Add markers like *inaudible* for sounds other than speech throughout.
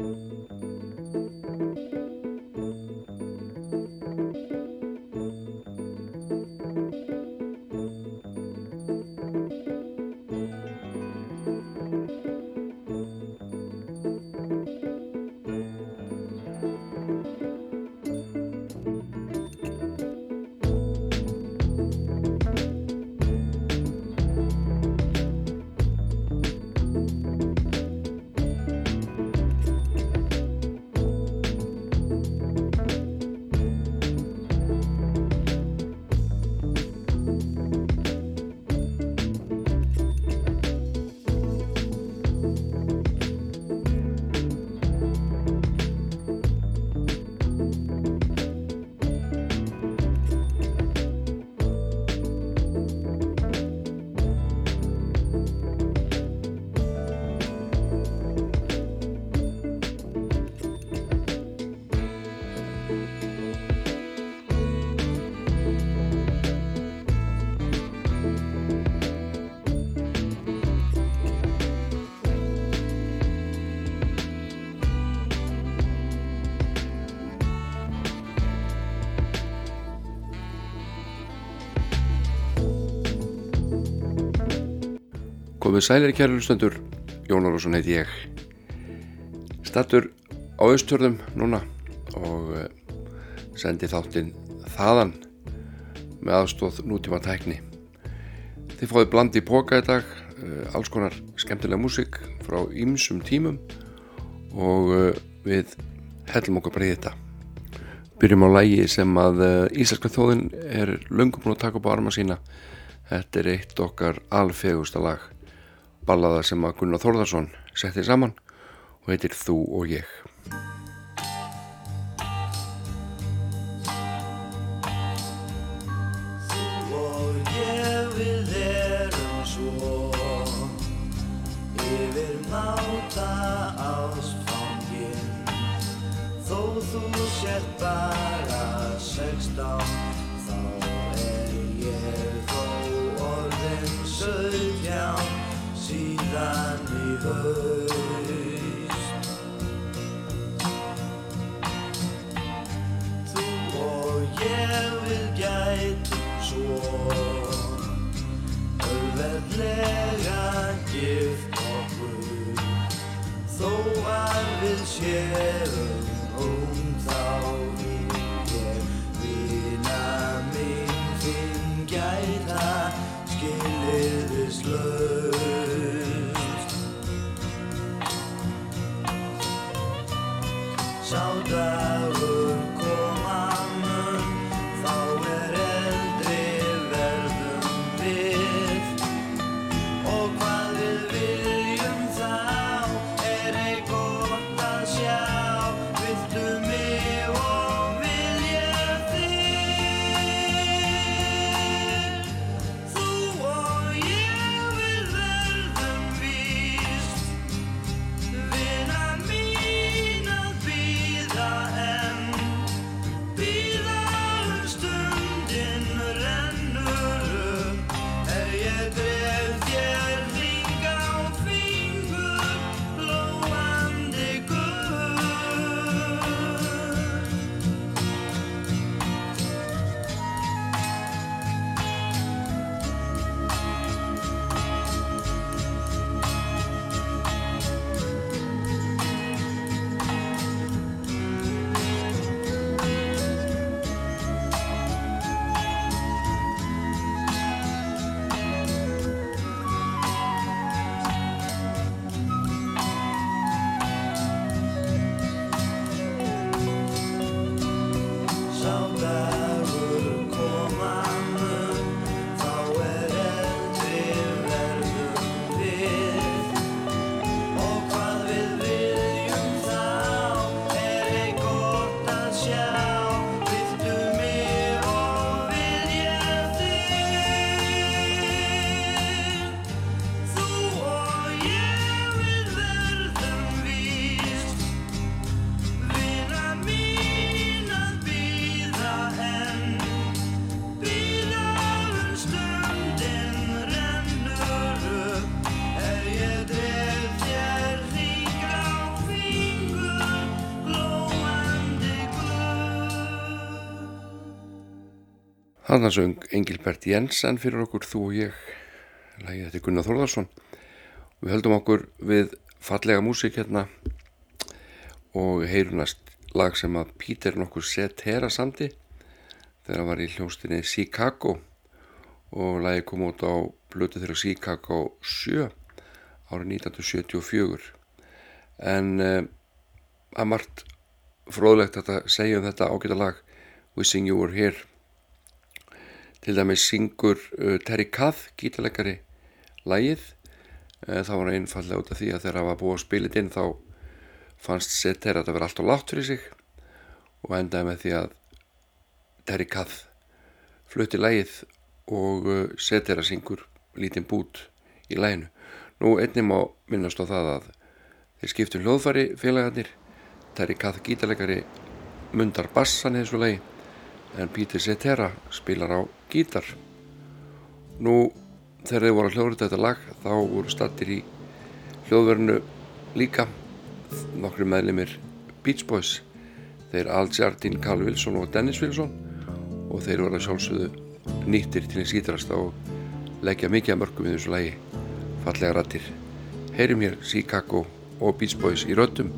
Música Komið sælir kærlustendur, Jón Árásson heiti ég. Stattur á austörðum núna og eh, sendi þáttinn þaðan með aðstóð nútíma tækni. Þið fáið bland í póka í dag, eh, alls konar skemmtilega músik frá ýmsum tímum og eh, við hellum okkur bara í þetta. Byrjum á lægi sem að Íslenska þjóðin er löngum búin að taka upp á arma sína. Þetta er eitt okkar alfegusta lag ballaða sem að Gunnar Þórðarsson setti saman og heitir Þú og ég. blood. Þannig söng Engilbert Jensen fyrir okkur þú og ég. Lægið þetta er Gunnar Þórðarsson Við höldum okkur við fallega músík hérna og heyrunast lag sem að Pítur nokkur sett hera samti þegar hann var í hljóstinni Chicago og lagi kom út á blötu þeirra Chicago 7 árið 1974 en uh, að margt fróðlegt að segja um þetta ágæta lag Wishing You Were Here til dæmis syngur uh, Terry Kath, gítalegari lægið uh, það var einfallega út af því að þegar það var búið að spila inn þá fannst Setter að það verði allt og látt fyrir sig og endaði með því að Terry Kath flutti lægið og uh, Setter að syngur lítinn bút í læginu nú einnig má minnast á það að þeir skiptu hljóðfari félagarnir. Terry Kath gítalegari mundar bassan eins og lægi en Pítur Cetera spilar á gítar. Nú þegar þið voru að hljóða þetta lag þá voru stattir í hljóðverðinu líka nokkru meðlimir Beach Boys. Þeir Al Jardín, Carl Wilson og Dennis Wilson. Og þeir voru að sjálfsögðu nýttir til að skítrast og leggja mikið að mörgum í þessu lagi. Fallega rættir. Heyrim hér Chicago og Beach Boys í röttum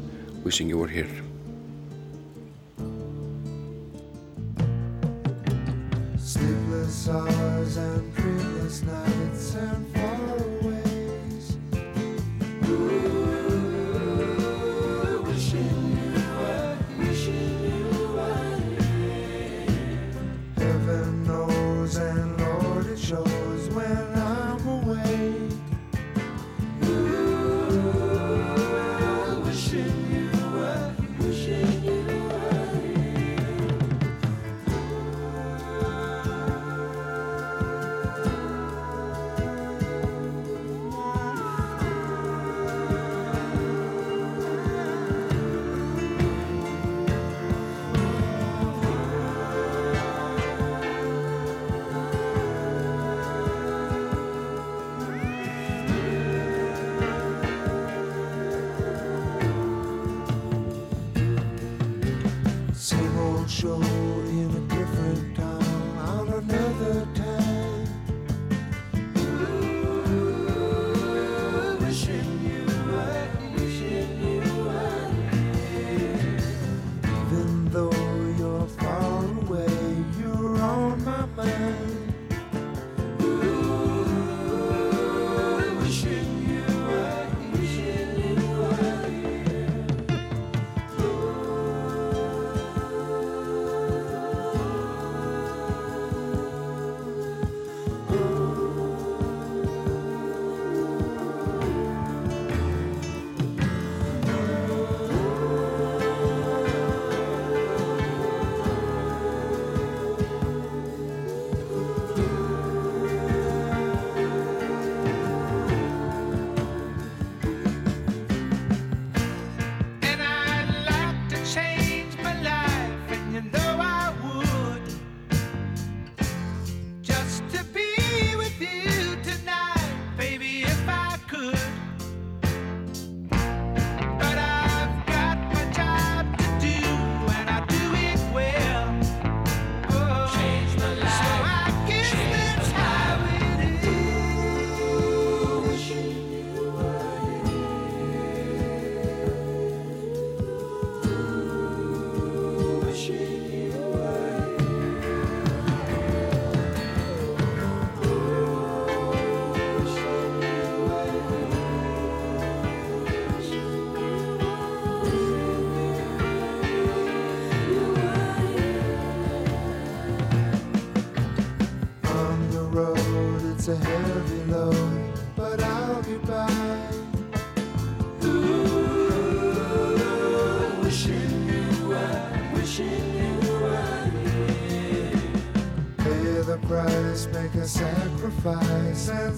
Wishing You Were Here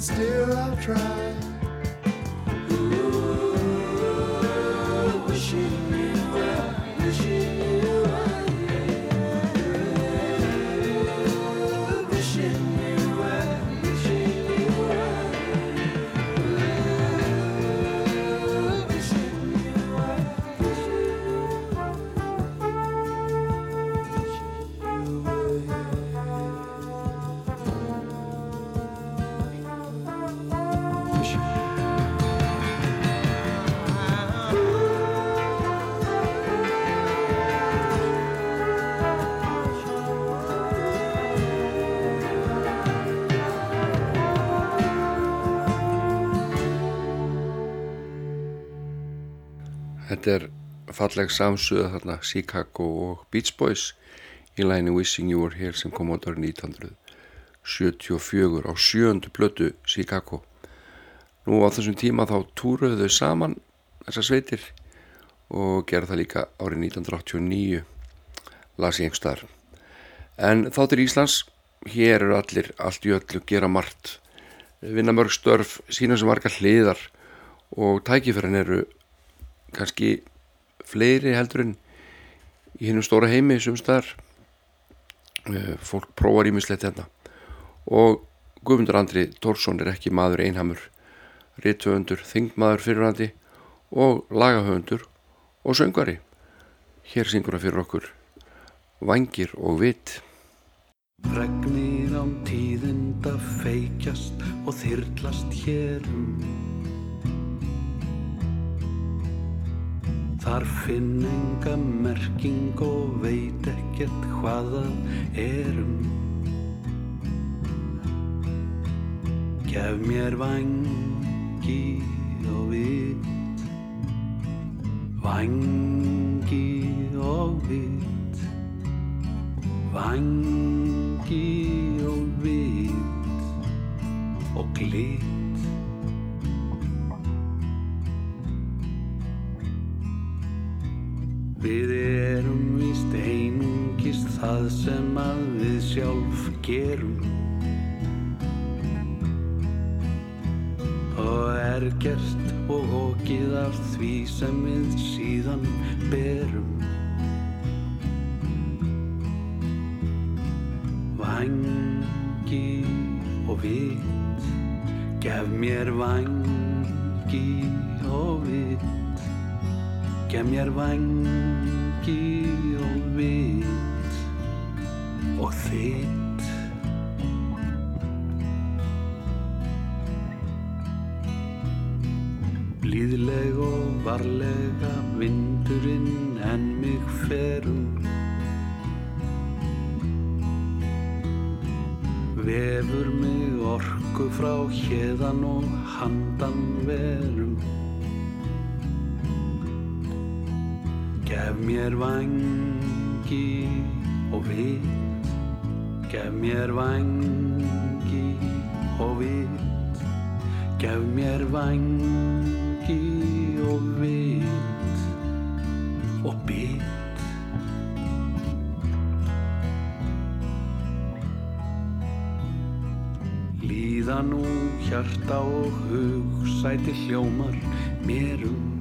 still I'll try. Þetta er falleg samsuða þarna Chicago og Beach Boys í læni Wishing You Were Here sem kom át árið 1974 á sjöndu blötu Chicago. Nú á þessum tíma þá túruðu þau saman þessar sveitir og gerði það líka árið 1989 las ég einhverstaðar. En þáttur Íslands, hér eru allir allt í öllu gera margt, vinna mörg störf, sína sem margar hliðar og tækifærin eru kannski fleiri heldur en í hennum stóra heimi sem staðar. Eh, Fólk prófar ímislegt hérna og Guðmundur Andri Tórsson er ekki maður einhamur, rithöfundur, þingmaður fyrirhandi og lagahöfundur og söngvari. Hér syngur hann fyrir okkur Vangir og Vitt. Regnir án tíðinda feikjast og þyrlast hérum Þar finn enga merking og veit ekkert hvað það erum Gef mér vangi og vitt Vangi og vitt Vangi og vitt og glitt Við erum víst einungis það sem að við sjálf gerum. Og er gert og okið af því sem við síðan berum. Vangi og vitt Gef mér vangi og vitt Gef mér vangi og vitt Og þitt Blíðleg og varlega vindurinn en mig ferum Vefur mig orku frá hérðan og handan verum Gef mér vangi og vitt Gef mér vangi og vitt Gef mér vangi og vitt og bit. Líða nú hjarta og hug sæti hljómar mérum Hitt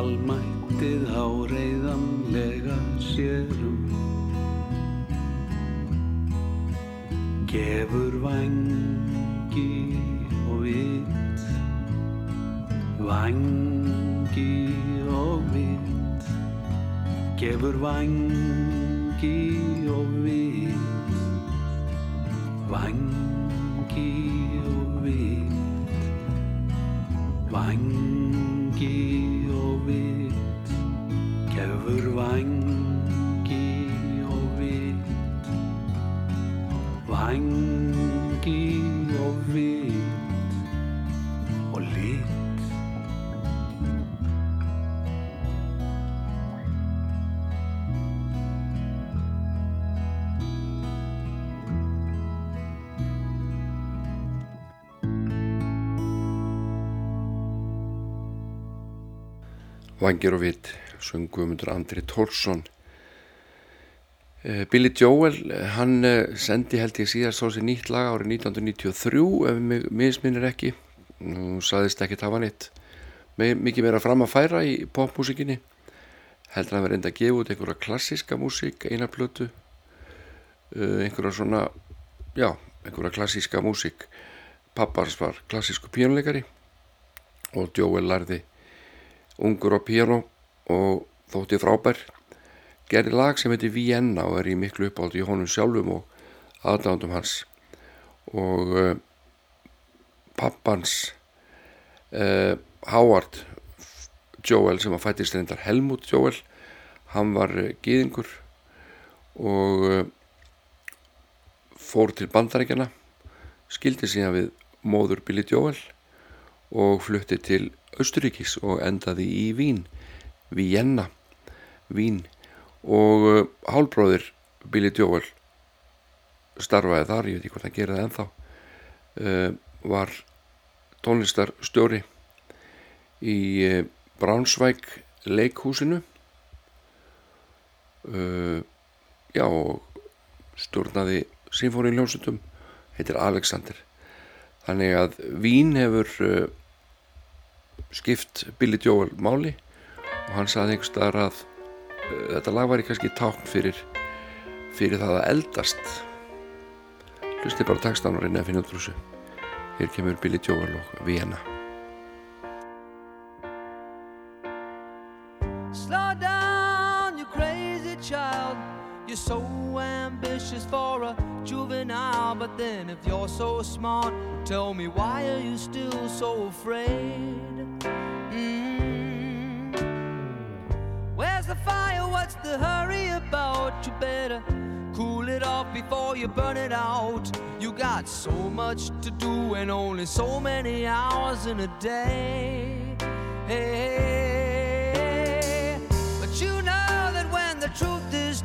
almættið áreiðanlega sérum. Gefur vangi og vitt Vangi og vitt Gefur vangi og vitt Vangi og vitt Vangi Vangir og Vitt, sungumundur Andri Tórsson. Eh, Billy Joel, eh, hann eh, sendi held ég síðast á sér nýtt lag árið 1993 ef mig misminnir ekki. Nú saðist ekki tafa. Me- Mikið meira fram að færa í popmúsikinni. Heldur hann verið enda að gefa út einhverja klassíska músík, eina plötu. Uh, einhverja svona, já, einhverja klassíska músík. Pappars var klassísku píjónleikari og Joel lærði ungur á piano og þótti frábær. Gerði lag sem heitir Vienna og er í miklu uppáldi í honum sjálfum og aðdándum hans. Og uh, pappans uh, Howard Joel sem að fættist reyndar Helmut Joel hann var uh, gýðingur og fór til bandarækjana skildi síðan við móður Billy Joel og flutti til Austuríkis og endaði í Vín, Vienna, Vín. Og uh, hálbróðir Billy Joel starfaði þar, ég veit ekki hvort hann gera það ennþá, uh, var tónlistarstjóri í uh, Braunschweig leikhúsinu. Já og stjórnaði symfóniuljónsutum heitir Alexander. Þannig að Vín hefur skipt Billy Joel máli og hann saði einhvers staðar að uh, þetta lag var kannski tákn fyrir fyrir það að eldast. Hlusti bara textan og reyna að finna út þessu. Hér kemur Billy Joel og Vienna. Slow down, you crazy child. You're so ambitious for a juvenile, but then if you're so smart, tell me why are you still so afraid? Mm. Where's the fire? What's the hurry about? You better cool it off before you burn it out. You got so much to do and only so many hours in a day. Hey, but you know that when the truth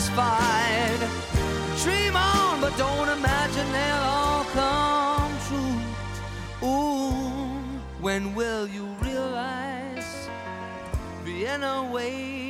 Satisfied? Dream on, but don't imagine they'll all come true. Ooh, when will you realize Vienna waits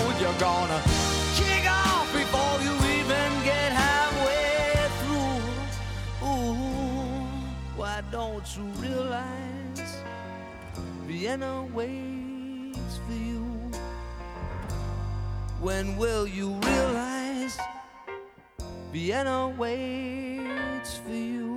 don't you realize Vienna waits for you? When will you realize Vienna waits for you?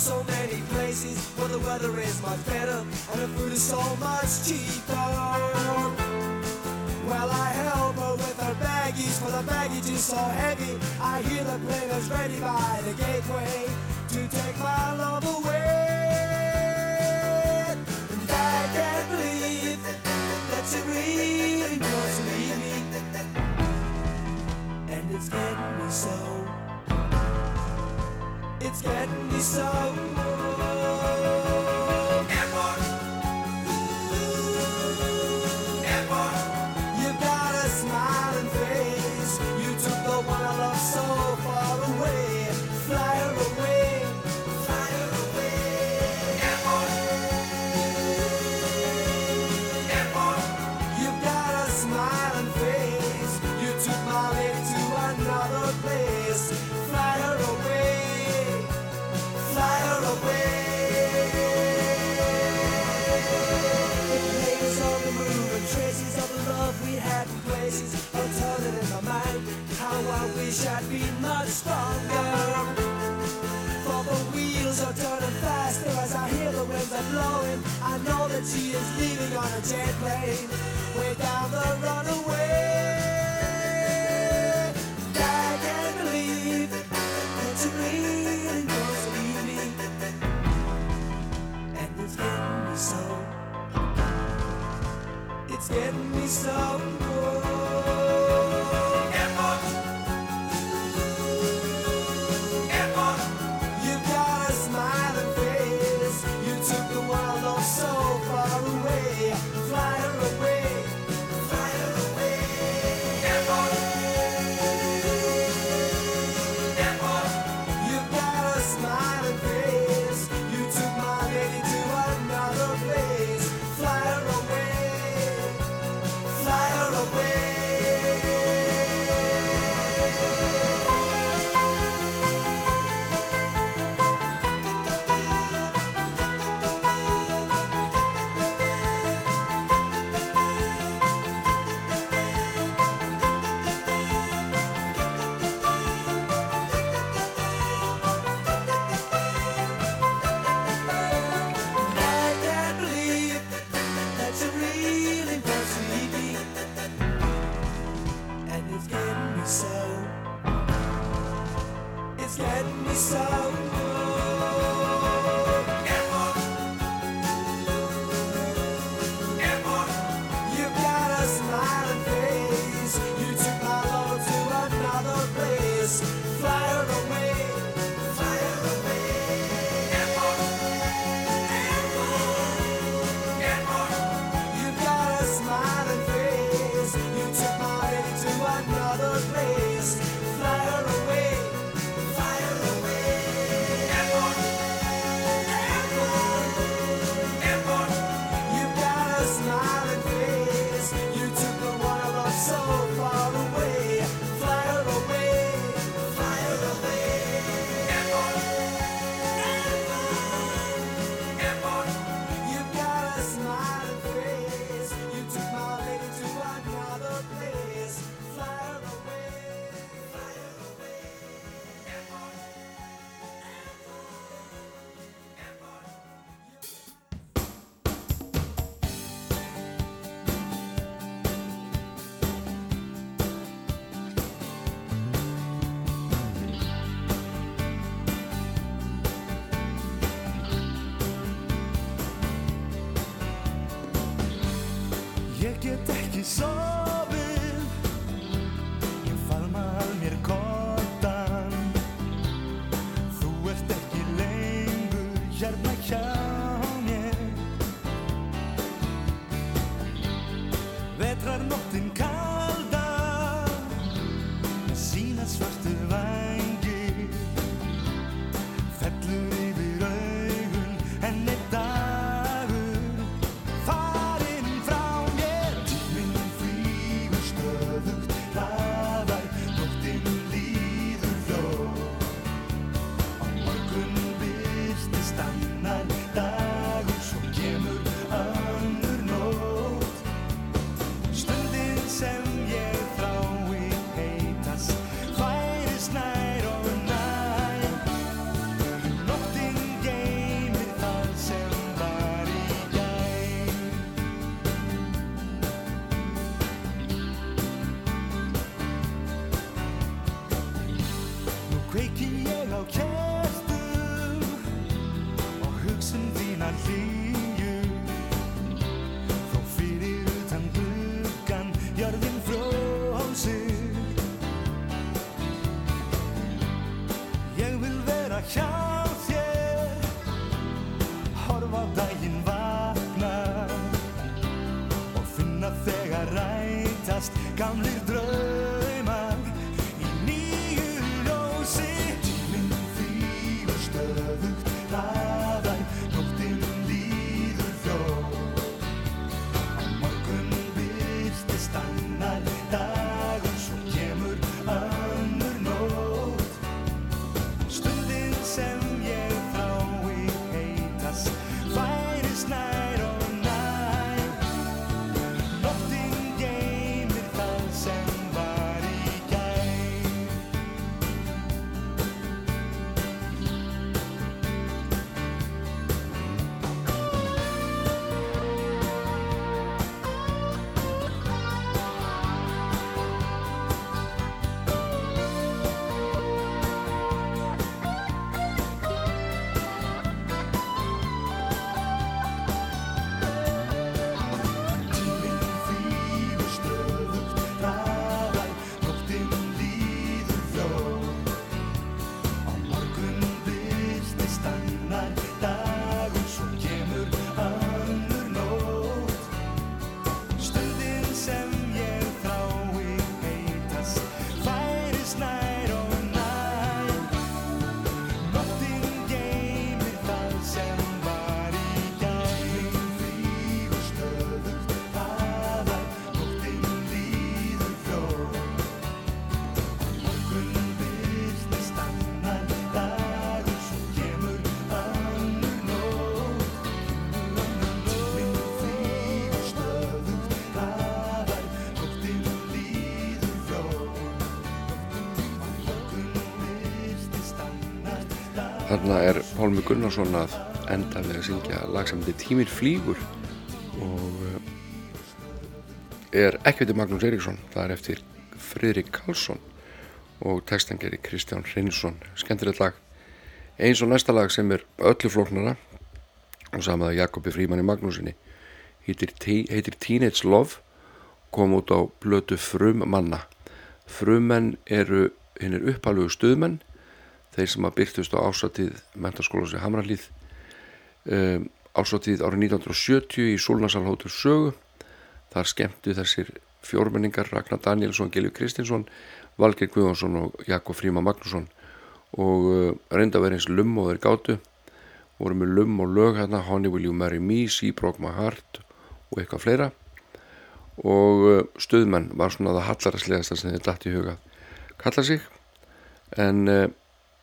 so many places where the weather is much better and the food is so much cheaper. Well, I help her with her baggies, for the baggage is so heavy. I hear the plane is ready by the gateway to take my love away. And I can't believe that she really wants to leave me. And it's getting me so. It's getting so wish I'd been much stronger. For the wheels are turning faster as I hear the winds are blowing. I know that she is leaving on a jet plane, way down the runaway. I can't believe that you really must leave me, and it's getting me so. It's getting me so cold. Þarna er Pálmi Gunnarsson að enda við að syngja lag sem heitir Tímir flýgur og eh, er ekki veitir Magnús Eiríksson, það er eftir Friðrik Karlsson og textangeri Kristján Reynsson, skemmtilegt lag. Eins og næsta lag sem er öllu flóknara og samaða Jakobi Frímanni Magnúsinni heitir, heitir Teenage Love kom út á blötu Frum manna. Frumenn eru hinnir uppalugu stuðmenn þeir sem að byrtust á ásatið mentarskólas í Hamralíð um, ásatið árið 1970 í Solnasalhóttur sögu. Þar skemmtu þessir fjórmenningar Ragnar Danielsson, Gilvi Kristinsson Valgeir Guðvansson og Jakob Fríma Magnússon. Og uh, reynda vera eins lum og þeir gátu. Voru með lum og lög hérna Honey Will You Marry Me, She Broke My Heart og eitthvað fleira. Og uh, stuðmenn var svona það hallaræslegasta sem þið dætt í huga kalla sig. En uh,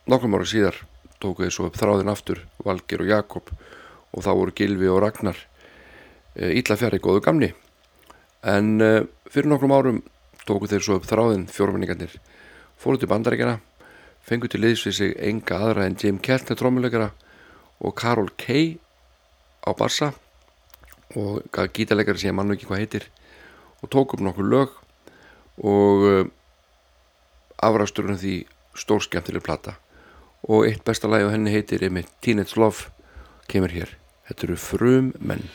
nokkrum ára síðar tóku þeir svo upp þráðin aftur Valgir og Jakob og þá voru Gilvi og Ragnar ítla uh, fjari góðu gamni. En uh, fyrir nokkrum árum tóku þeir svo upp þráðin fjórmenningarnir fóru til bandaríkjana fengu til liðs við sig enga aðra en Jim Keltner trómuleikara og Karol Kay á bassa og gítarleikari sem mann ekki hvað heitir og tók upp nokkur lög og uh, afrasturinn því stórskjæmtileg plata og eitt besta lagi á henni heitir einmitt Teenage Love kemur hér þetta eru frum menn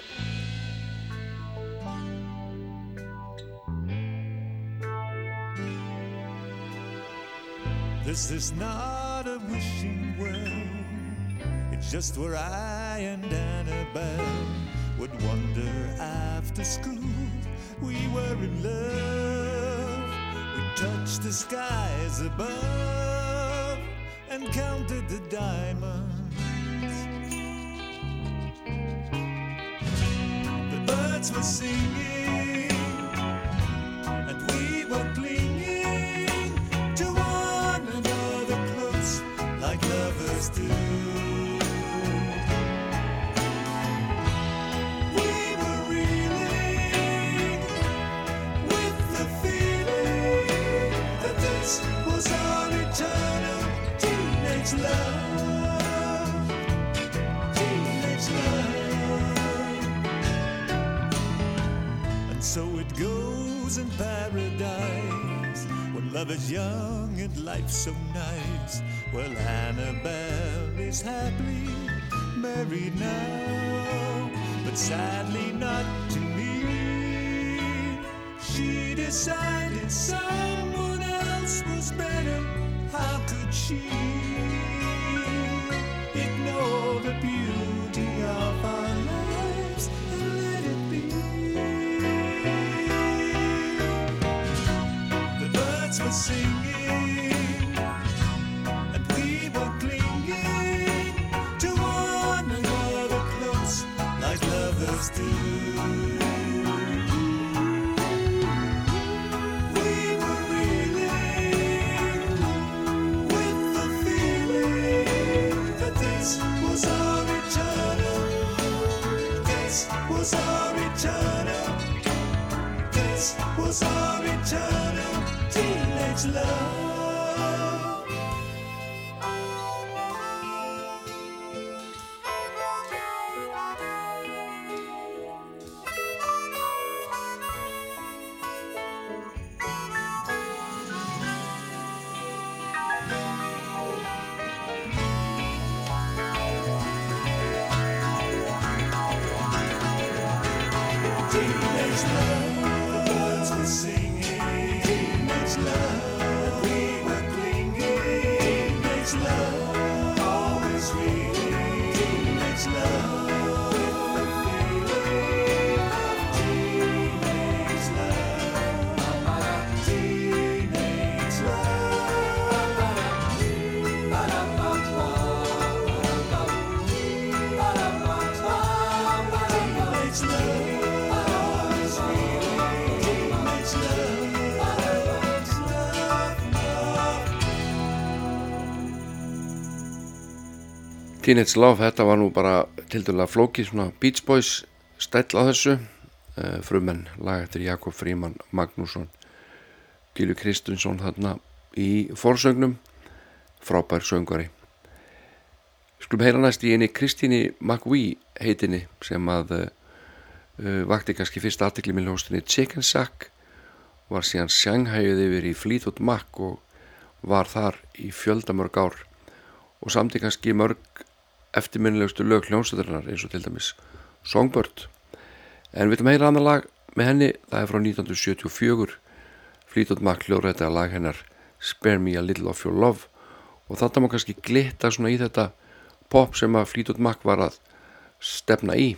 This is not a wishing well. It's just where I and Annabelle would wander after school. We were in love. We touched the skies above and counted the diamonds. The birds were singing and we were clinging to one another close like lovers do. We were reeling in paradise when love is young and life's so nice. Well, Annabelle is happily married now, but sadly not to me. She decided someone else was better. How could she singing, eternal. This was our eternal teenage love. Teenage Teenage Love, þetta var nú bara til dæla flókið svona Beach Boys stæll á þessu. Uh, frumenn, lag eftir Jakob Fríman Magnússon Gilvi Kristinsson þarna í forsögnum frábær söngari Skulum heyra næst í eini Kristíni McVie heitinni sem að uh, vakti kannski fyrst aðtekli með hljóstinni Chicken Sack var síðan sjanghægið yfir í Fleetwood Mac og var þar í fjöldamörg ár og samti kannski mörg eftirminnilegustu lög hljómsveiturinnar eins og til dæmis Songbird. En við viljum heyra annar lag með henni það er frá 1974 Fleetwood Mac hljóðrætti að lag hennar Spare Me a Little of Your Love. Og þetta má kannski glitta svona í þetta pop sem að Fleetwood Mac var að stefna í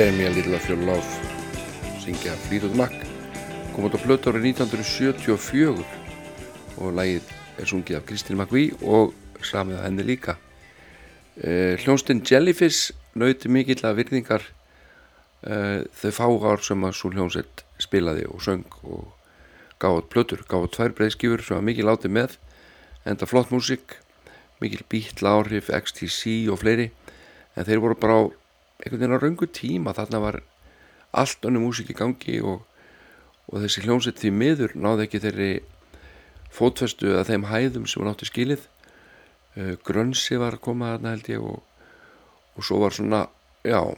Spare Me a Little of Your Love syngja Fleetwood Mac. Kom út á plötu árið 1974 og lagið er sungið af Kristín McVie og samið henni líka. Eh, hljónstinn Jellyfish nauti mikill að virðingar. Eh, þau fá ár sem að svo hljónsett spilaði og söng og gáði plötur, gáði tvær breyðskifur sem var mikið látið með enda flott músík mikil bítla áhrif, XTC og fleiri en þeir voru bara á einhvern veginn á raungu tíma þarna var allt önnu músík í gangi og, og þessi hljómsett því miður náði ekki þeirri fótfestu að þeim hæðum sem hún átti skilið. Uh, grönsi var að koma þarna held ég og, og svo var svona já uh,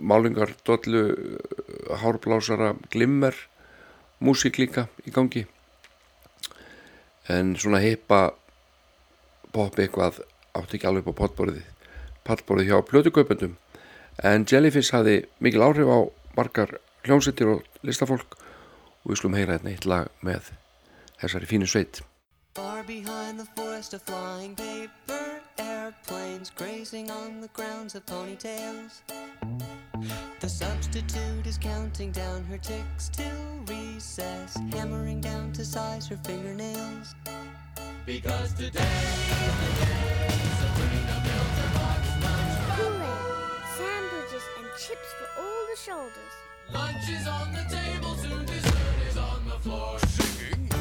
málingar dollu uh, hárblásara glimmer músík líka í gangi. En svona heipa pop eitthvað átti ekki alveg på potborðið pallborðið hjá plötukaupendum en Jellyfish hafði mikil áhrif á margar hljómsettir og listafólk og við slum heyra hérna eitt lag með þessari fínu sveit Far behind the forest of flying paper airplanes grazing on the grounds of ponytails. The substitute is counting down her ticks till recess, hammering down to size her fingernails. Because today Kool-Aid, chips for all the shoulders. lunch is on the table, soon dessert is on the floor. Singing.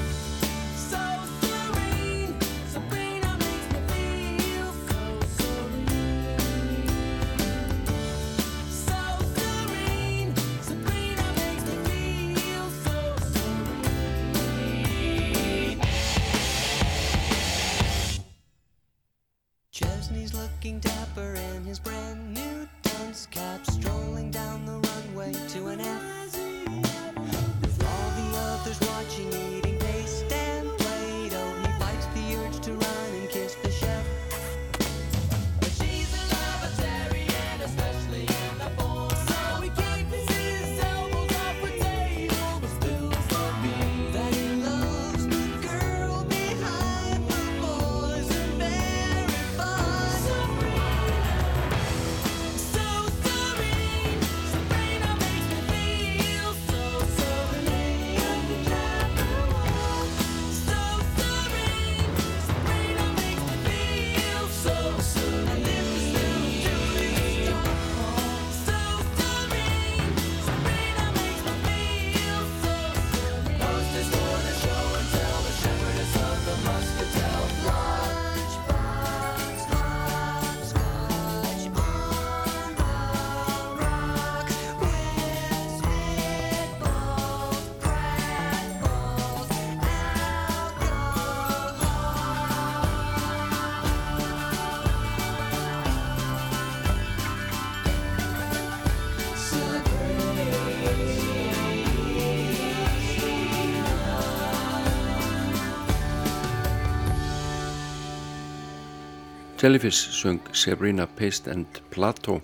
Jellyfish söng Sabrina Paste and Plateau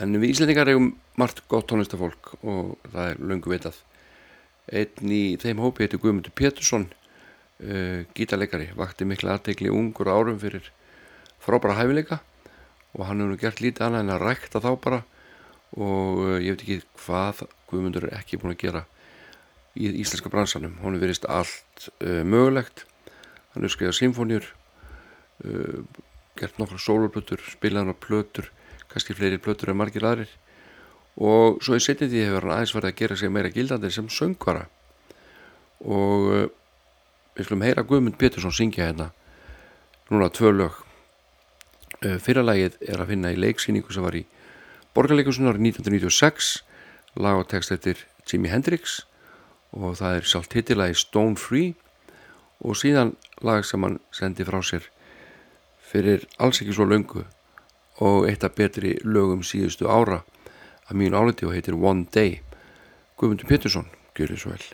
en við Íslandingar eigum margt gott tónlistafólk og það er löngu vitað. Einn í þeim hópi heitir Guðmundur Pétursson uh, gítarleikari, vakti mikla aðtegli ungur árum fyrir frábæra hæfileika og hann hefur nú gert lítið annað en að rækta þá bara og uh, ég veit ekki hvað Guðmundur er ekki búin að gera í íslenska bransanum, hún er verist allt uh, mögulegt. Hann er skrifað symfónjur uh, gert nokkra sólurplötur spilað hann á plötur kannski fleiri plötur en margir aðrir. Og svo í setni því hefur hann aðeins verið að gera sig meira gildandi sem söngvara. Og uh, við skulum heyra Guðmund Pétursson syngja hérna. Núna tvö lög. Uh, fyrra lagið er að finna í leiksýningu sem var í borgarleikusun árið 1996 lag og text eftir Jimi Hendrix. Og það er sjálf titilagi Stone Free. Og síðan lag sem hann sendi frá sér fyrir alls ekki svo löngu og eitt af betri lögum síðustu ára. Að mínu áliti og heitir One Day. Guðmundur Pétursson, gjör þið svo vel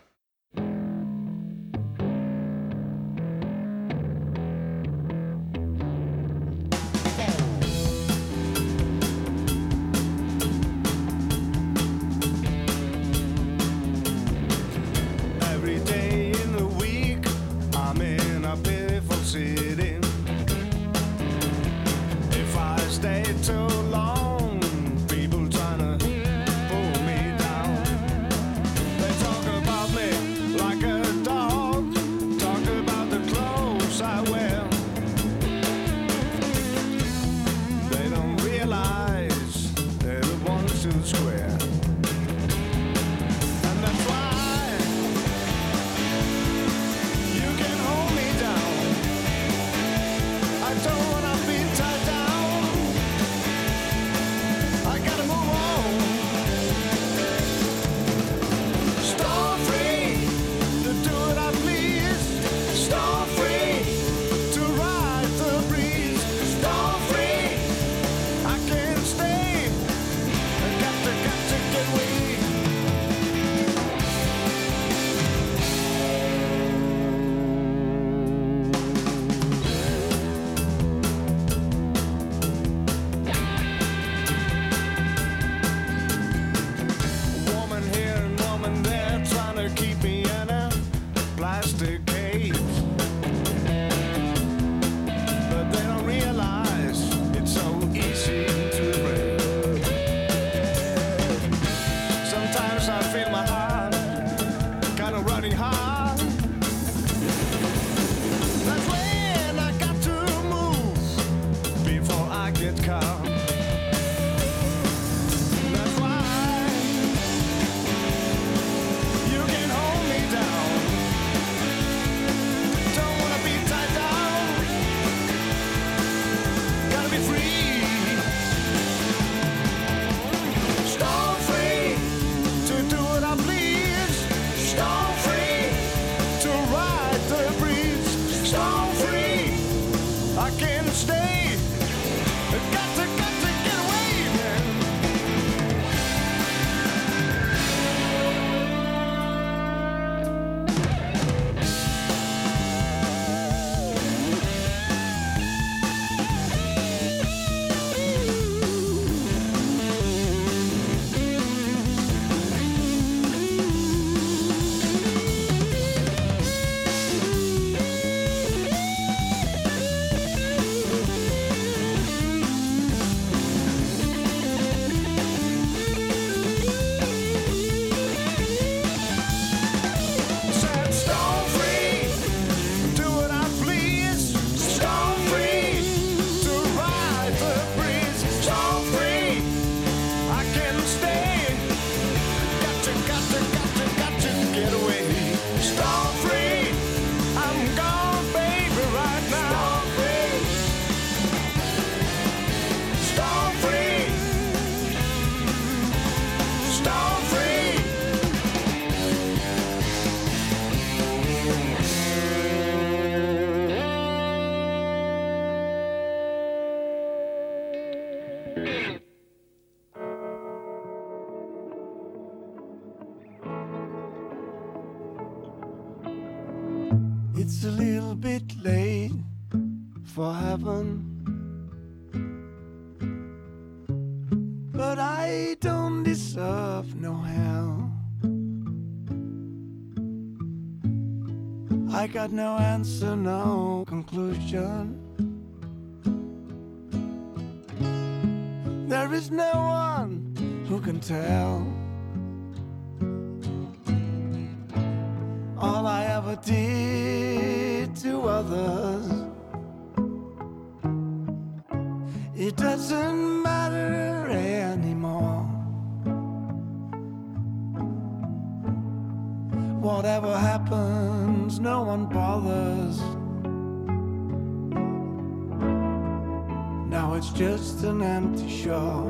got no answer, no conclusion. There is no one who can tell. All I ever did to others, it doesn't Whatever happens, no one bothers. Now it's just an empty shell.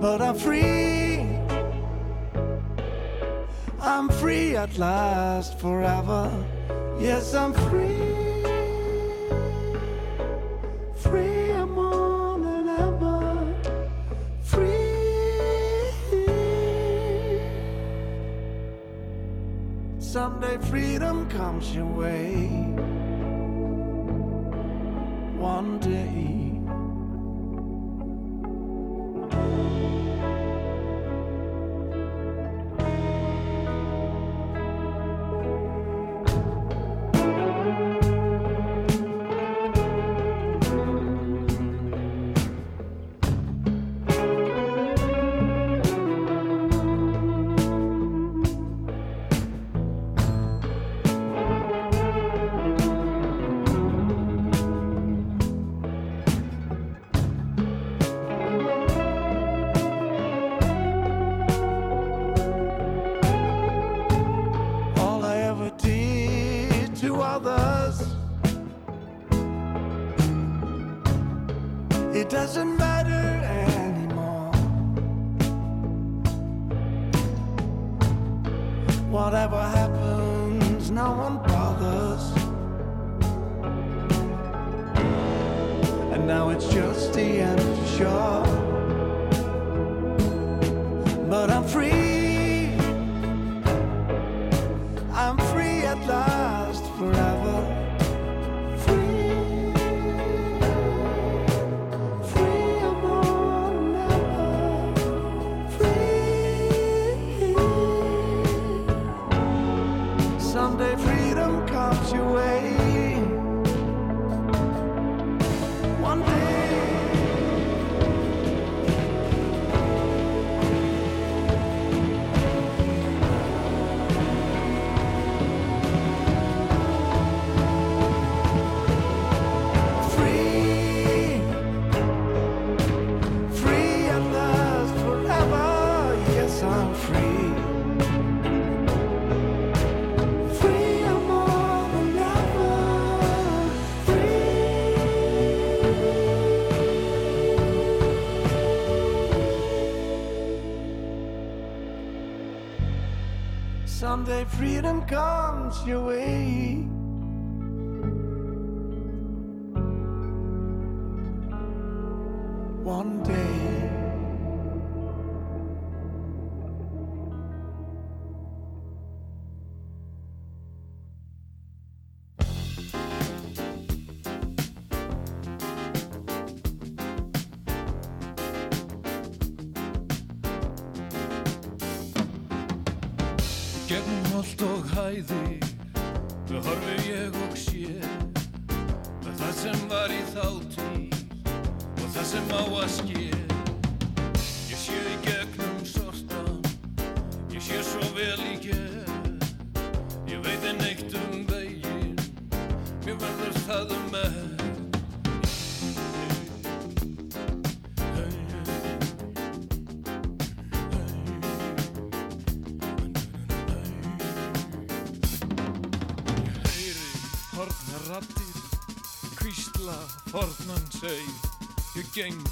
But I'm free. I'm free at last, forever. Yes, I'm free. Free, Someday freedom comes your way. One day. I'm free at last forever. Freedom comes your way. Ég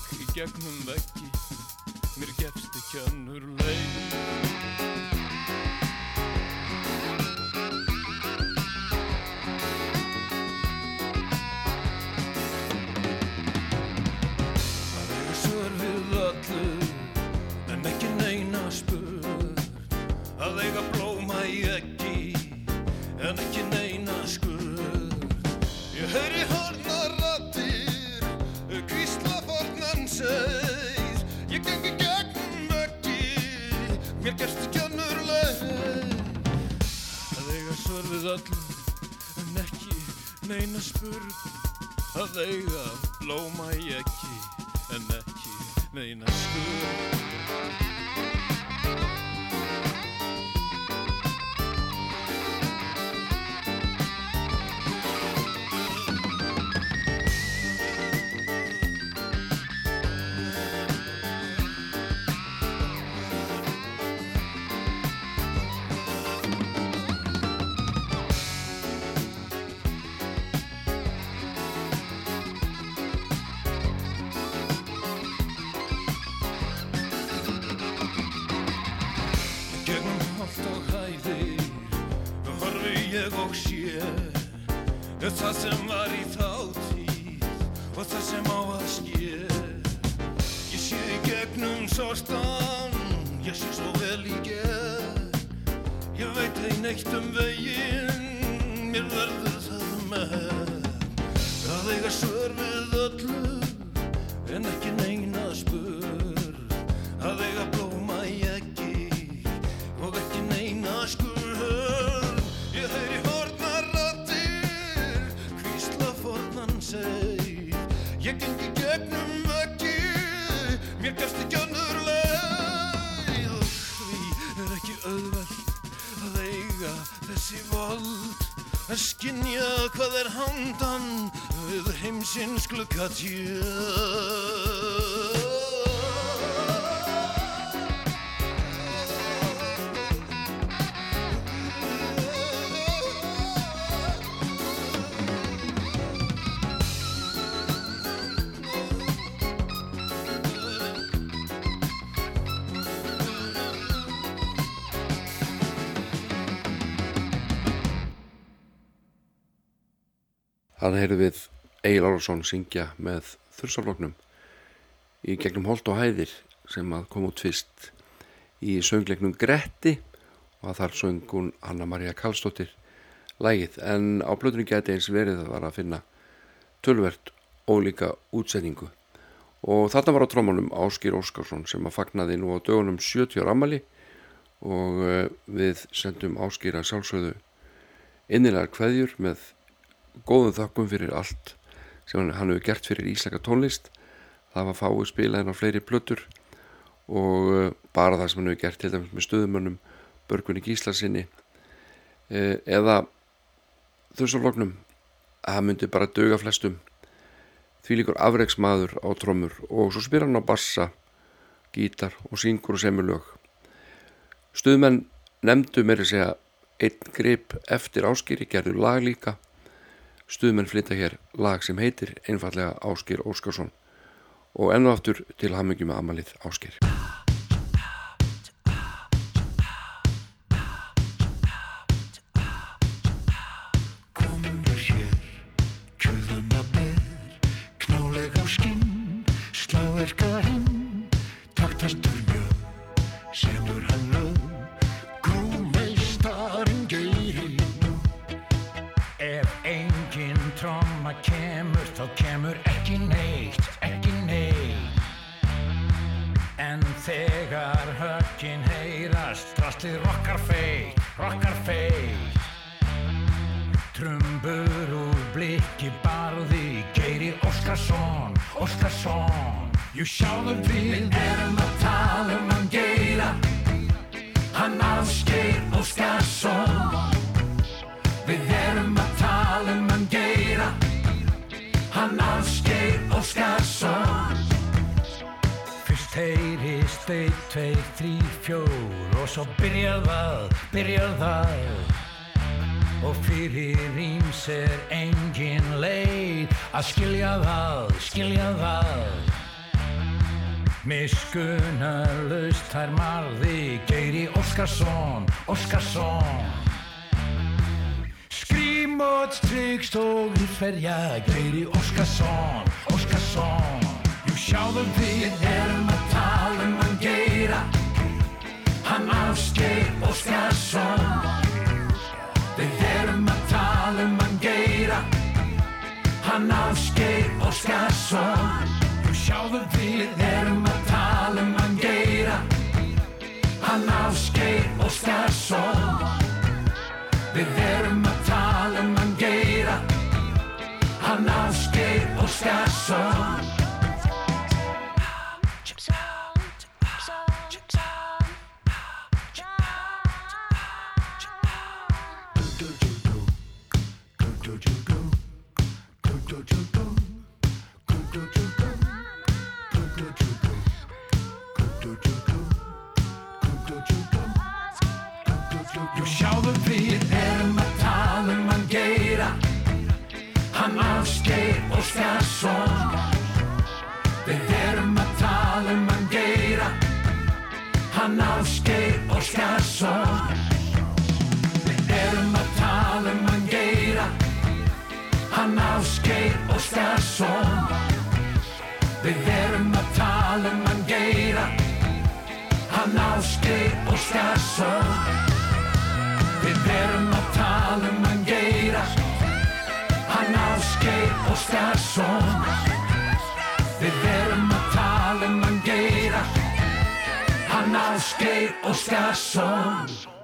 horfi ég Hann heyrði við Egil Árásson syngja með þursafloknum í gegnum Holt og Hæðir sem að kom út fyrst í söngleiknum Gretti og að þar söng hún Anna-Maria Karlsdóttir lægið en á blöðunni geti eins verið að var að finna tölvert ólíka útsetningu. Og þarna var á trómanum Áskir Óskarsson sem að fagnaði nú á dögunum 70 ára ammali og eh, við sendum Áskir að sjálfsögðu innilegar kveðjur með góðum þakkum fyrir allt sem hann, hann hefur gert fyrir íslaka tónlist. Það var fáið spilaðin á fleiri plötur og uh, bara það sem hann hefur gert til dæmis með stöðumönnum Börgunni Gíslasinni uh, eða þursafloknum það myndi bara döga flestum. Því líkur afreiksmaður á trommur og svo spyr hann á bassa gítar og syngur og semur lög. Stuðmenn nefndu meiri segja einn grip eftir áskýri gerðu lag líka stuðmenn flytta hér lag sem heitir einfallega Áskir Óskarsson. Og enn og aftur til hamingi með amalið Áskir kemur, þá kemur ekki neitt, ekki neitt. En þegar höggin heyrast, drastlið rokkar feitt, rokkar feitt. Trumbur úr blikki barði Geiri Óskarsson, Óskarsson Jú sjáðu við erum að tala um hann Geira Hann Ásgeir Óskarsson heyrist eitt, tveir, þrý, fjór Og svo byrjað það, byrjað það. Og fyrir íms er engin leið að skilja það, skilja það. Miskunalust þær marði Geiri Óskarsson, Óskarsson. Skrímot tryggst og hlutferja Geiri Óskarsson, Óskarsson. Jú sjáðu við erum að Hann Ásgeir Óskarsson Við erum að tala um hann Geira Hann Ásgeir Óskarsson Jú sjáðu við erum að tala um hann Geira Hann Ásgeir Óskarsson Við erum að tala um hann Geira Hann Ásgeir Óskarsson Ásgeir Óskarsson. Við erum að tala um hann Geira Hann Ásgeir Óskarsson. Við erum að tala um hann Geira Hann Ásgeir Óskarsson. Við erum að tala um hann Geira Hann Ásgeir Óskarsson. Við erum að tala um hann Geira Hann Ásgeir Óskarsson Við erum að tala um hann Geira. Hann Ásgeir Óskarsson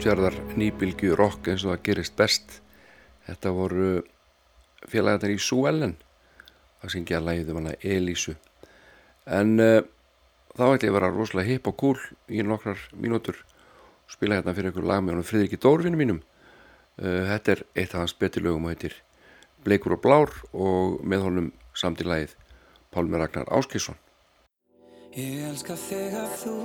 östfjörðar nýbilgju rock eins og það gerist best. Þetta voru félagarnir í Súellen að syngja lægið um hana Elísu. En uh, þá ætti ég að vera rosalega hip og cool í nokkrar mínútur. Og spila hérna fyrir einhver lag með honum Fridriki Dórvinu mínum. Uh, þetta er eitt af hans betilögum og heitir Bleikur og Blár og með honum samt í lagið Pálmi Ragnar Áskisson Ég elska þig að þú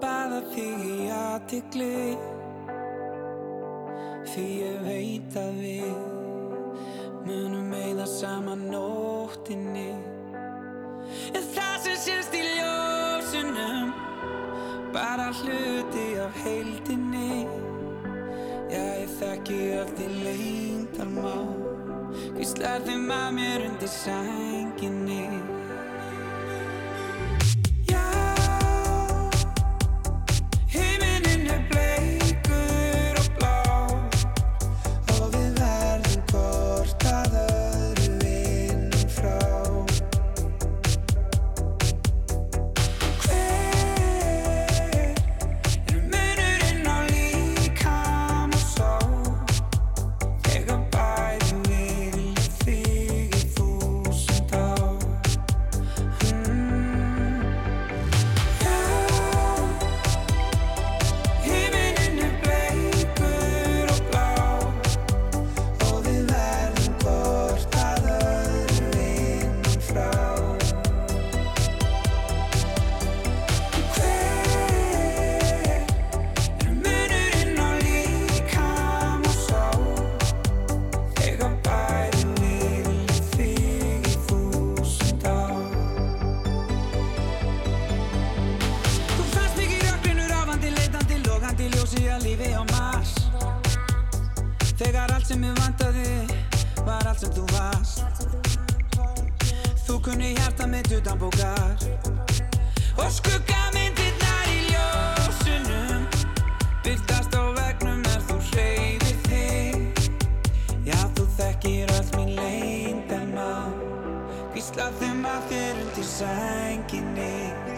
baða þig í aðtikli því ég veit að við munum eigða saman nóttinni. En það sem sést í ljósunum bara hluti af heildinni. Já ég þekki öll í lengdarmá hvíslar þeim að mér undir sænginni hjarta mitt utan bókar Og skuggamyndirnar í ljósunum. Byrtast á vegnum er þú hreyfir þig. Já, þú þekkir öll mín leyndamál Hvísla þeim að þér undir sænginni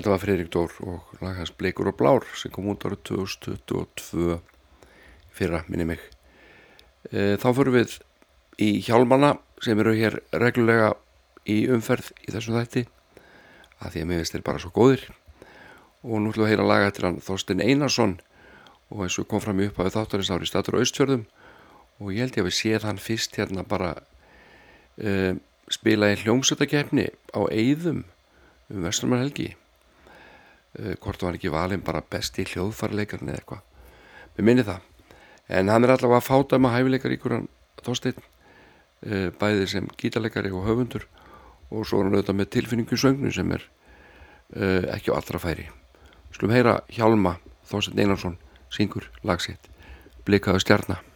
Þetta var Freirik Dór og lagast Bleikur og Blár sem kom út árið 2022 fyrra minni mig. E, þá fyrir við í hjálmana sem eru hér reglulega í umferð í þessum þætti að því að mér finnst þeir bara svo góðir og nú ætlum við að heyra laga til hann Þorstein Einarsson og eins og kom fram í upphafið þáttarins ári statur á Austfjörðum og ég held ég að við séð hann fyrst hérna bara e, spila í hljómsöldakefni á Eyðum um Vestlumar helgi Eh, hvort hann var ekki valin bara besti hljóðfarleikarni eða eitthvað. Við minni það, en hann er allavega að fáta með hæfileikaríkur hann þósteinn eh, bæði sem gítarleikari og höfundur og svo er hann auðvitað með tilfinningu sögnu sem er eh, ekki á allra færi. Skulum heyra Hjalma Þósteinn Einarsson syngur lagsitt Blikaðu stjarnar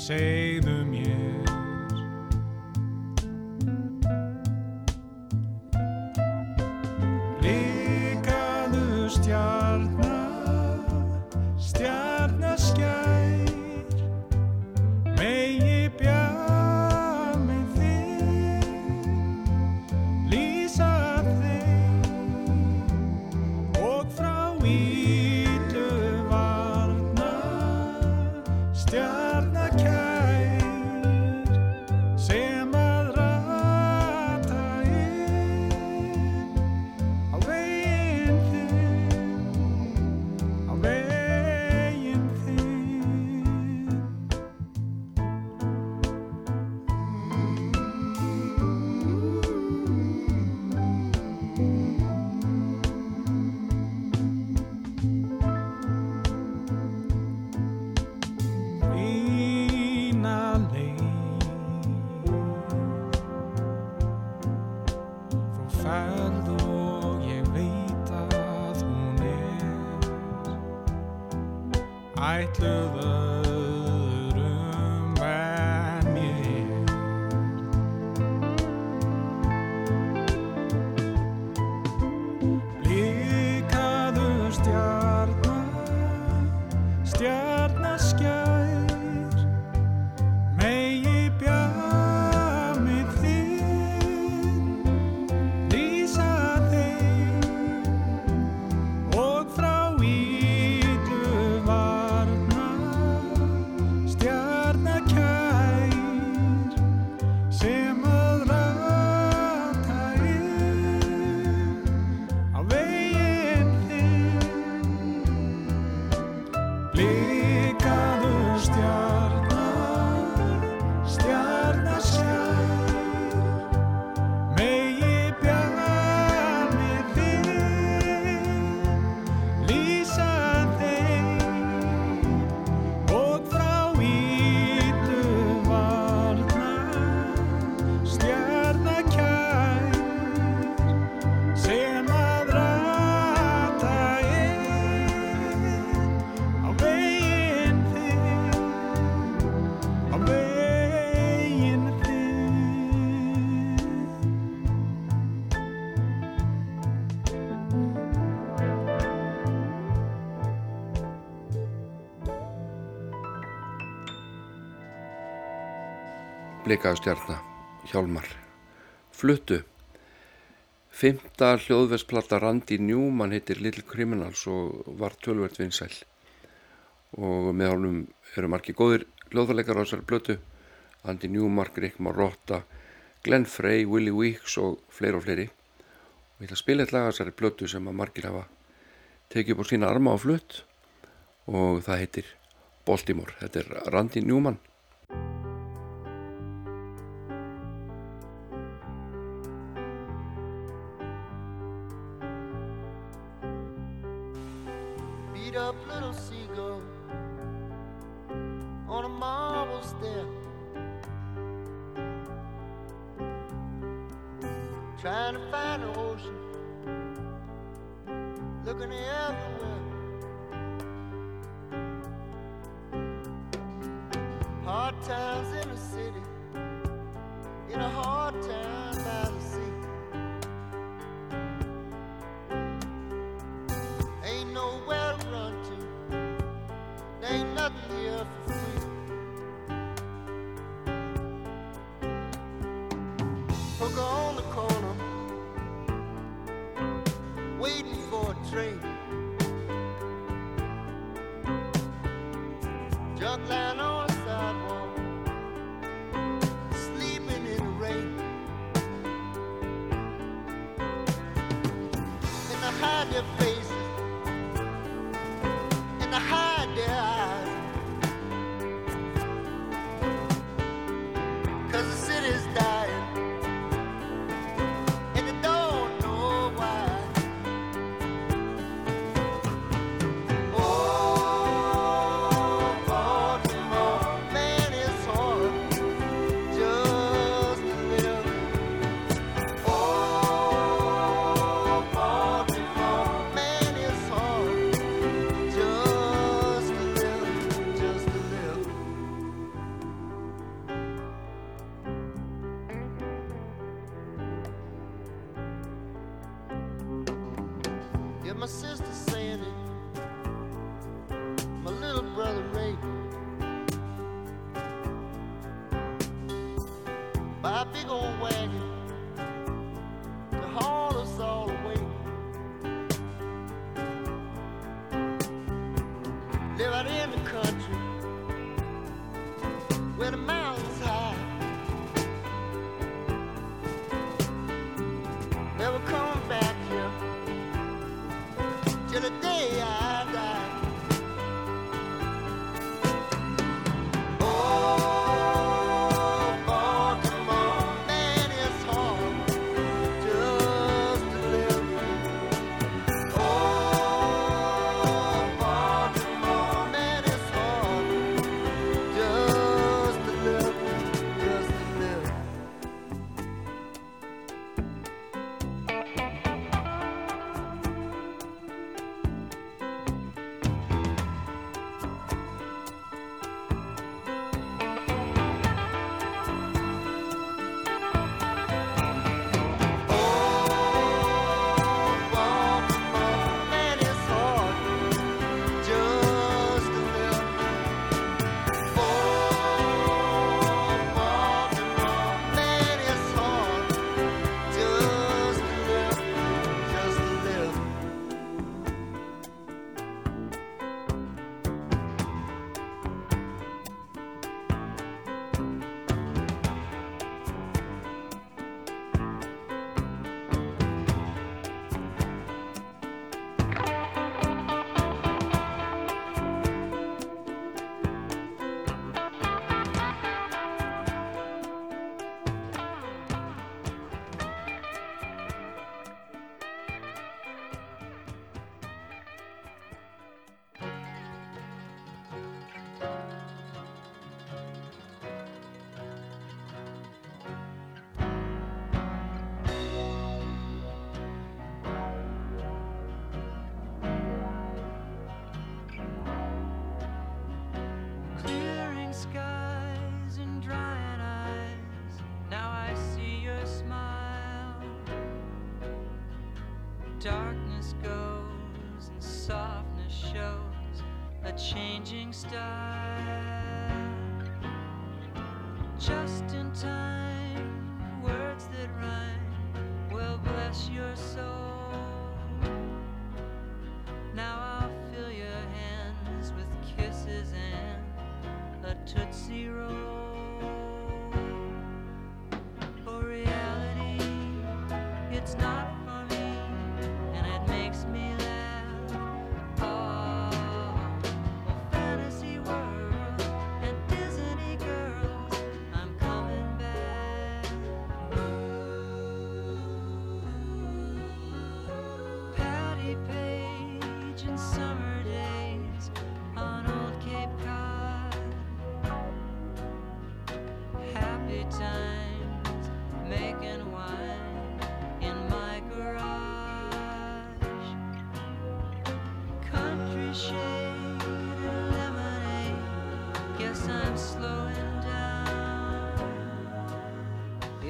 Save the mien. blikaðstjarnar, hjálmar, fluttu. Fymta hljóðversplata Randy Newman heitir Little Criminals og var tölvöld vinsæl. Og með hálfum eru margi góðir hljóðverleikar á þessari blötu Andy Newmark, Rick Marotta, Glenn Frey, Willie Weeks og fleiri og fleiri. Og ég ætla að spila eitthvað að þessari blötu sem að margir hafa tekið upp á sína arma á flutt. Og það heitir Baltimore, þetta er Randy Newman. star just in time.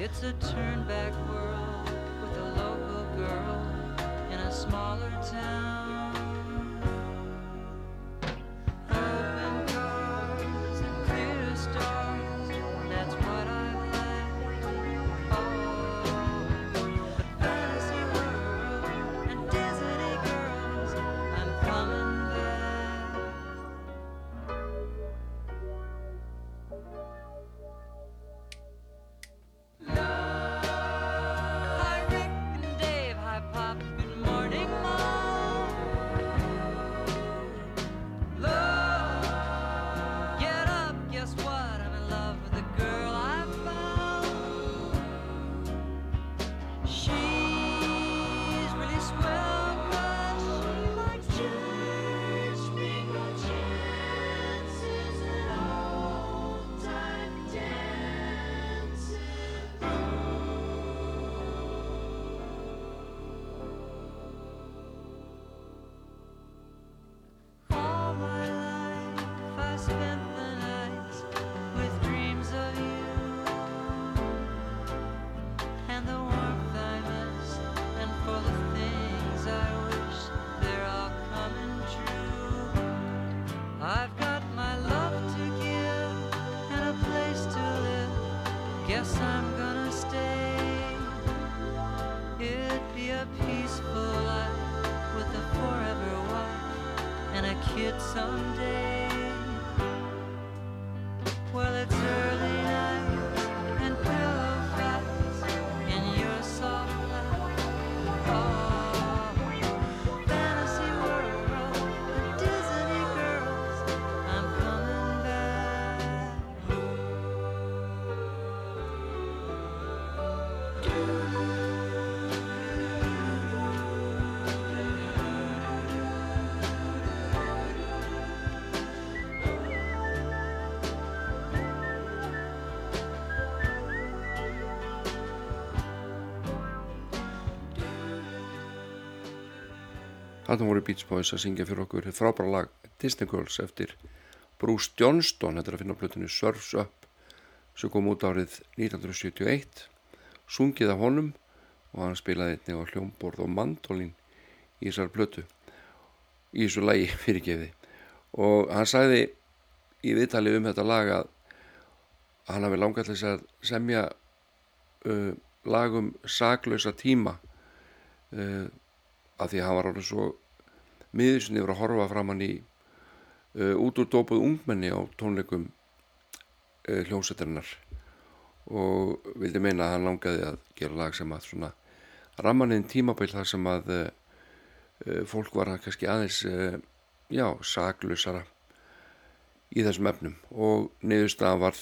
It's a turn back world. Þarna voru Beach Boys að syngja fyrir okkur. Frábæra lag Disney Girls eftir Bruce Johnston, þetta er að finna plötunni Surf's Up sem kom út árið 1971 sungið af honum og hann spilaði einnig á hljómborð og mandolin í þessar plötu í þessu lagi *laughs* fyrirgefi og hann sagði í viðtali um þetta lag að hann hafi langað þess að semja uh, lagum saklausa tíma uh, að því að hann var alveg svo miðursinni yfir að horfa fram hann í uh, út úr dópuð ungmenni á tónleikum uh, hljómsveitarinnar. Og vildi meina að hann langaði að gera lag sem að svona rammaninn tímabil þar sem að uh, uh, fólk var að kannski aðeins uh, já, saklusara í þessum efnum. Og niðurstaðan var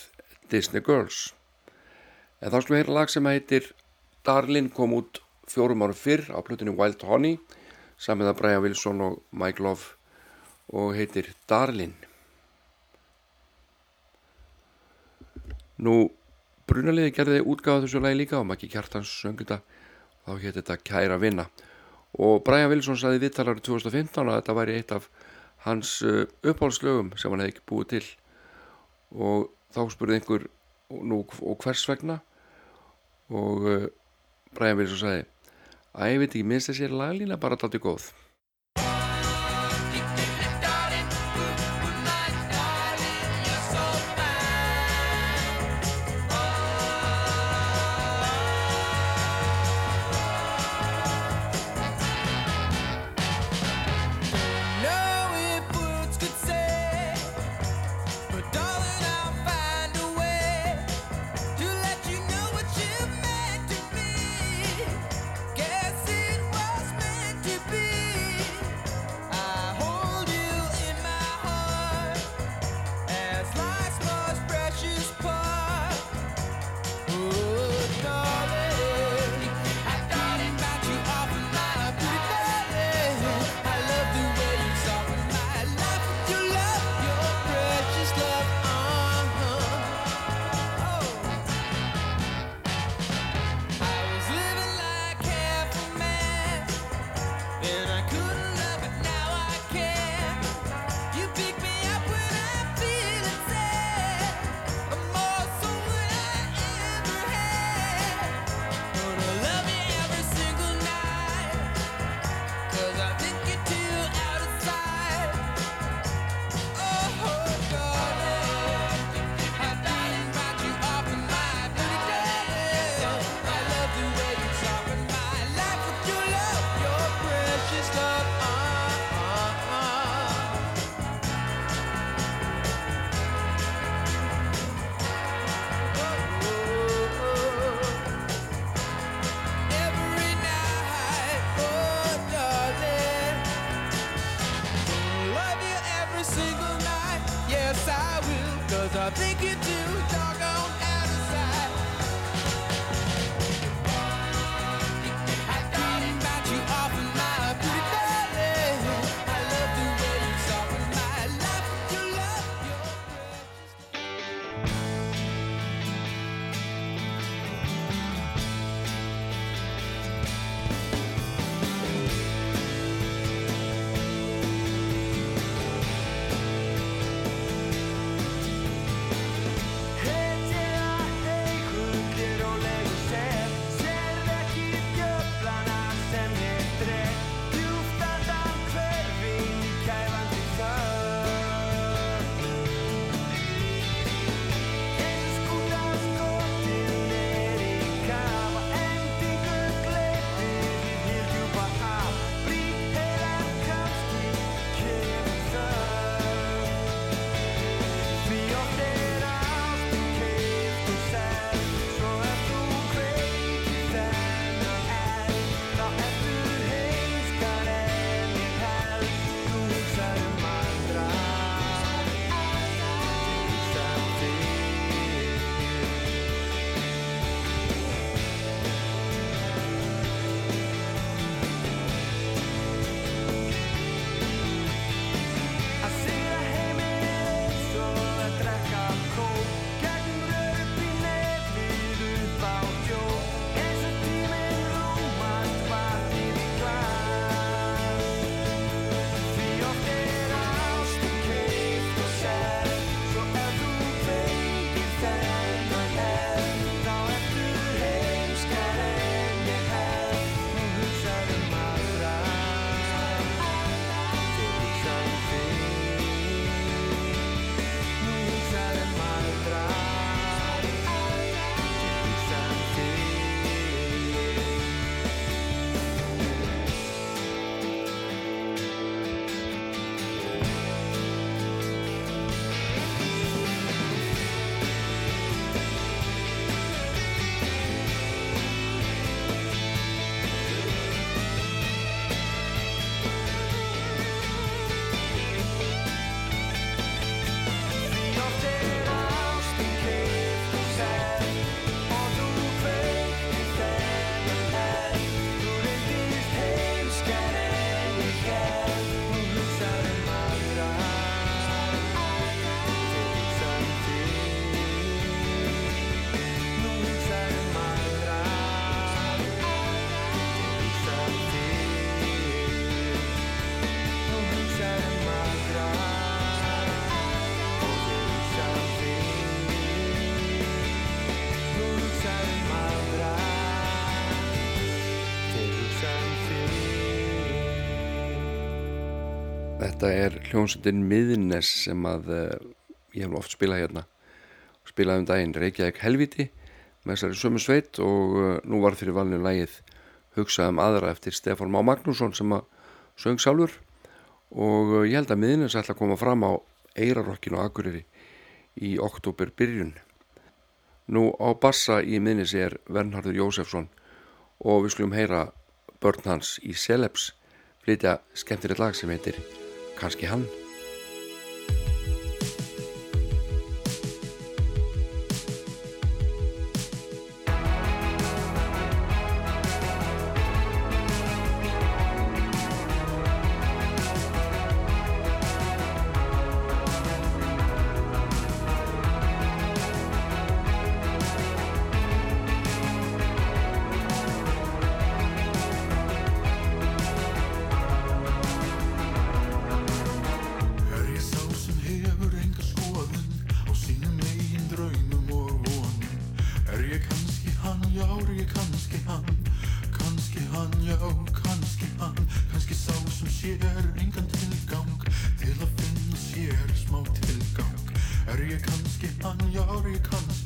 Disney Girls. En þá skulum við heyra lag sem heitir Darlin kom út fjórum árum fyrr á plötunni Wild Honey samið að Brian Wilson og Mike Love og heitir Darlin Nú Brunaliði gerði útgáða þessu lagi líka og Maggi Kjartans söngi þetta þá hétt þetta Kæra vinna og Brian Wilson saði viðtalar 2015 að þetta væri eitt af hans uh, uppáhaldslögum sem hann hefði ekki búið til. Og þá spurði einhver nú og hvers vegna? Og uh, Brian Wilson sagði að ég veit ekki minnst þessi laglína bara dátti góð hljómsveitin Miðnes sem að eh, ég hef oft spilað hérna. Spilaði um daginn Reykjavík Helviti með þessari sömu sveit og eh, nú var fyrir valinu lægið hugsaðum aðra eftir Stefán Má Magnússon sem að söng sálfur og eh, ég held að Miðnes ætla að koma fram á Eirarokkinu og Akureyri í oktober byrjun. Nú á bassa í Miðnes er Vernhardur Jósefsson og við slum heyra börn hans í Seleps flytja skemmtir eitt lag sem heitir kannski hann. on your recovery.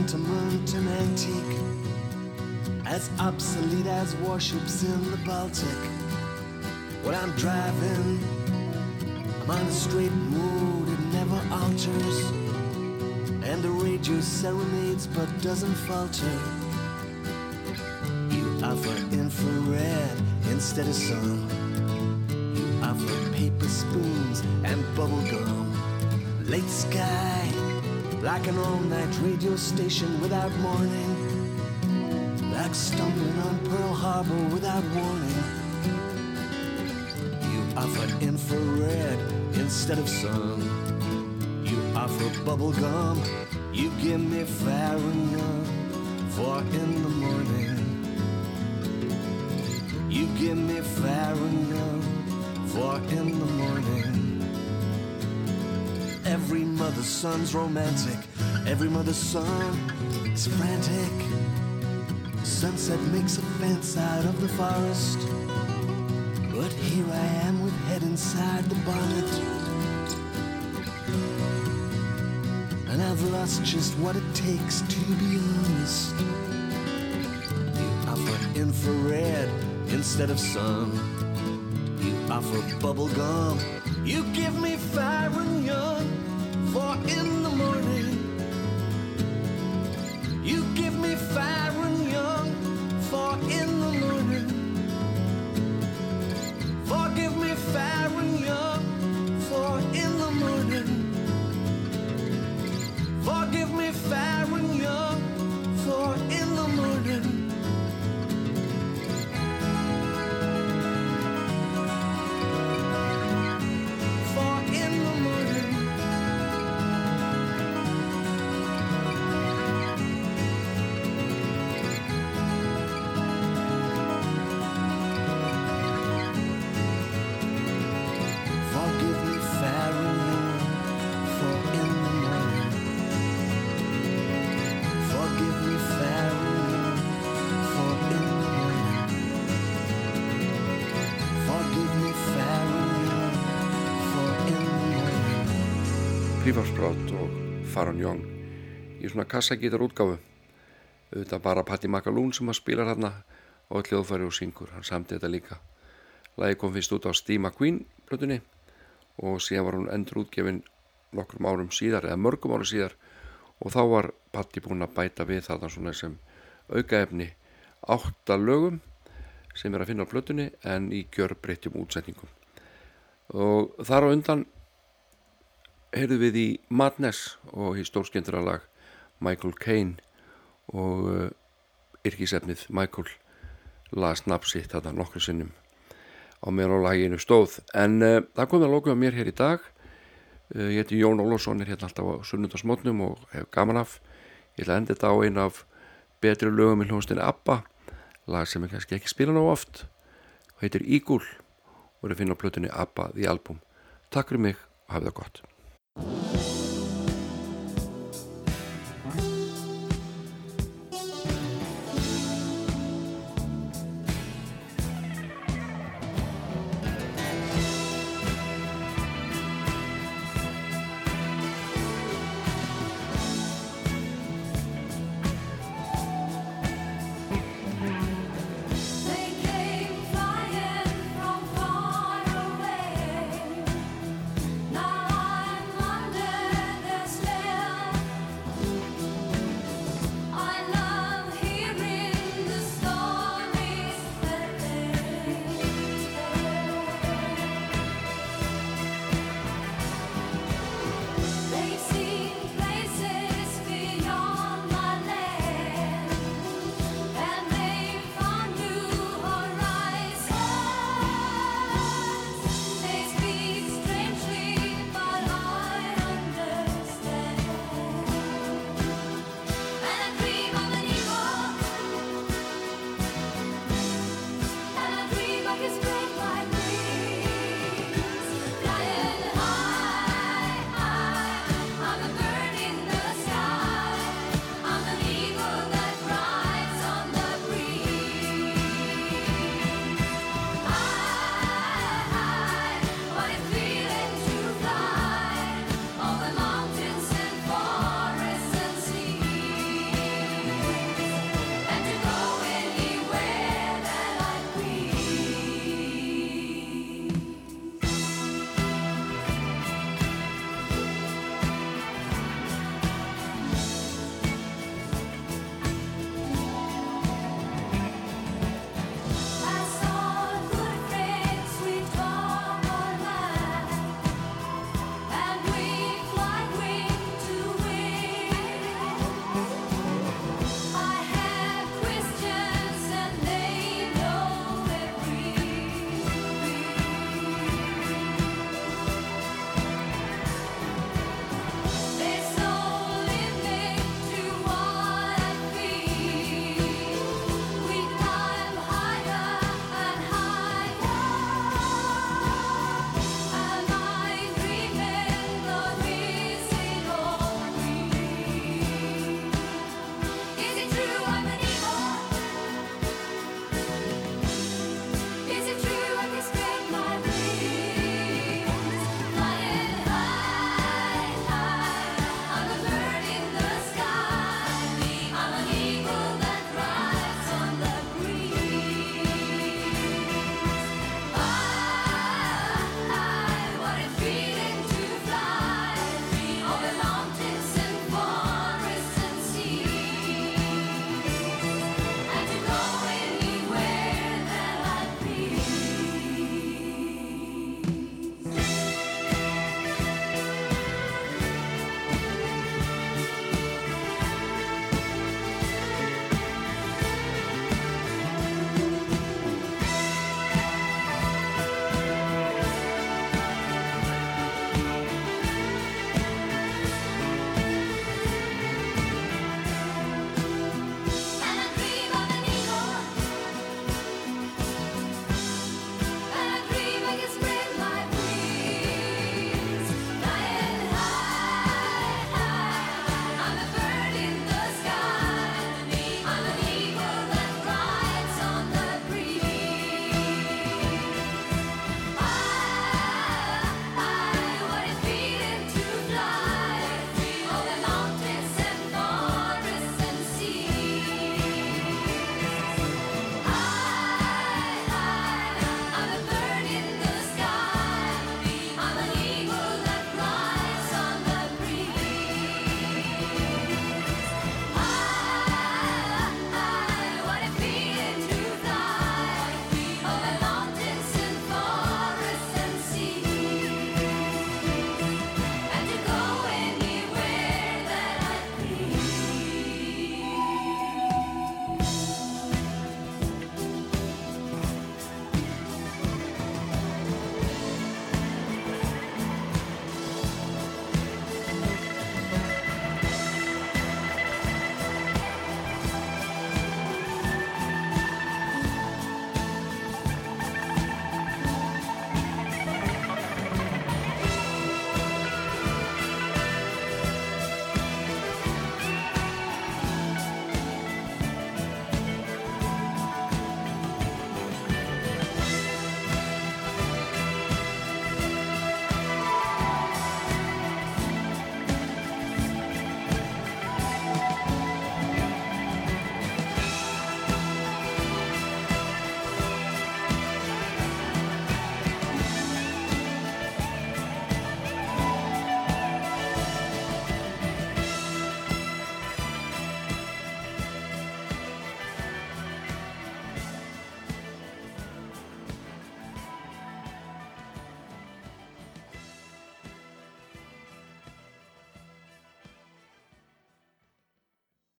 Sentiment an antique, as obsolete as warships in the Baltic. When I'm driving, I'm on a straight road, it never alters. And the radio serenades but doesn't falter. You offer infrared instead of sun. You offer paper spoons and bubble gum. Late sky, like an all-night radio station without morning. Like stumbling on Pearl Harbor without warning. You offer infrared instead of sun. You offer bubble gum. You give me and for in the morning. You give me and for in the morning. Mother's son's romantic. Every mother's son is frantic. Sunset makes a fence out of the forest. But here I am with head inside the bonnet. And I've lost just what it takes to be honest. You offer infrared instead of sun. You offer bubble gum. You give me fire and in the morning. Og Farron Young í svona kassagítar útgáfu auðvitað bara Patti Macaloon sem að spila hérna og hljóðfæri og syngur, hann samti þetta líka. Lagi kom fyrst út á Steve McQueen blötunni og síðan var hún endur útgefin nokkrum árum síðar eða mörgum árum síðar og þá var Patti búin að bæta við þarna svona sem aukaefni átta lögum sem er að finna á blötunni en í gjör breytjum útsetningum. Og þar á undan heyrðu við í Madness og í stórskendura lag Michael Caine og uh, yrkisefnið Michael las nafnsitt þarna nokkru sinnum á meðan á laginu stóð. En uh, það komið að lóka mér hér í dag. Uh, ég heiti Jón Ólásson er hérna alltaf á sunnundasmotnum og hef gaman af. Ég ætla að enda þetta á einu af betri lögum í hljóðstinni Abba lag sem ég kannski ekki spila ná oft og heitir Ígúl og er að finna á plötunni Abba The Album. Takk fyrir mig og hafið það gott you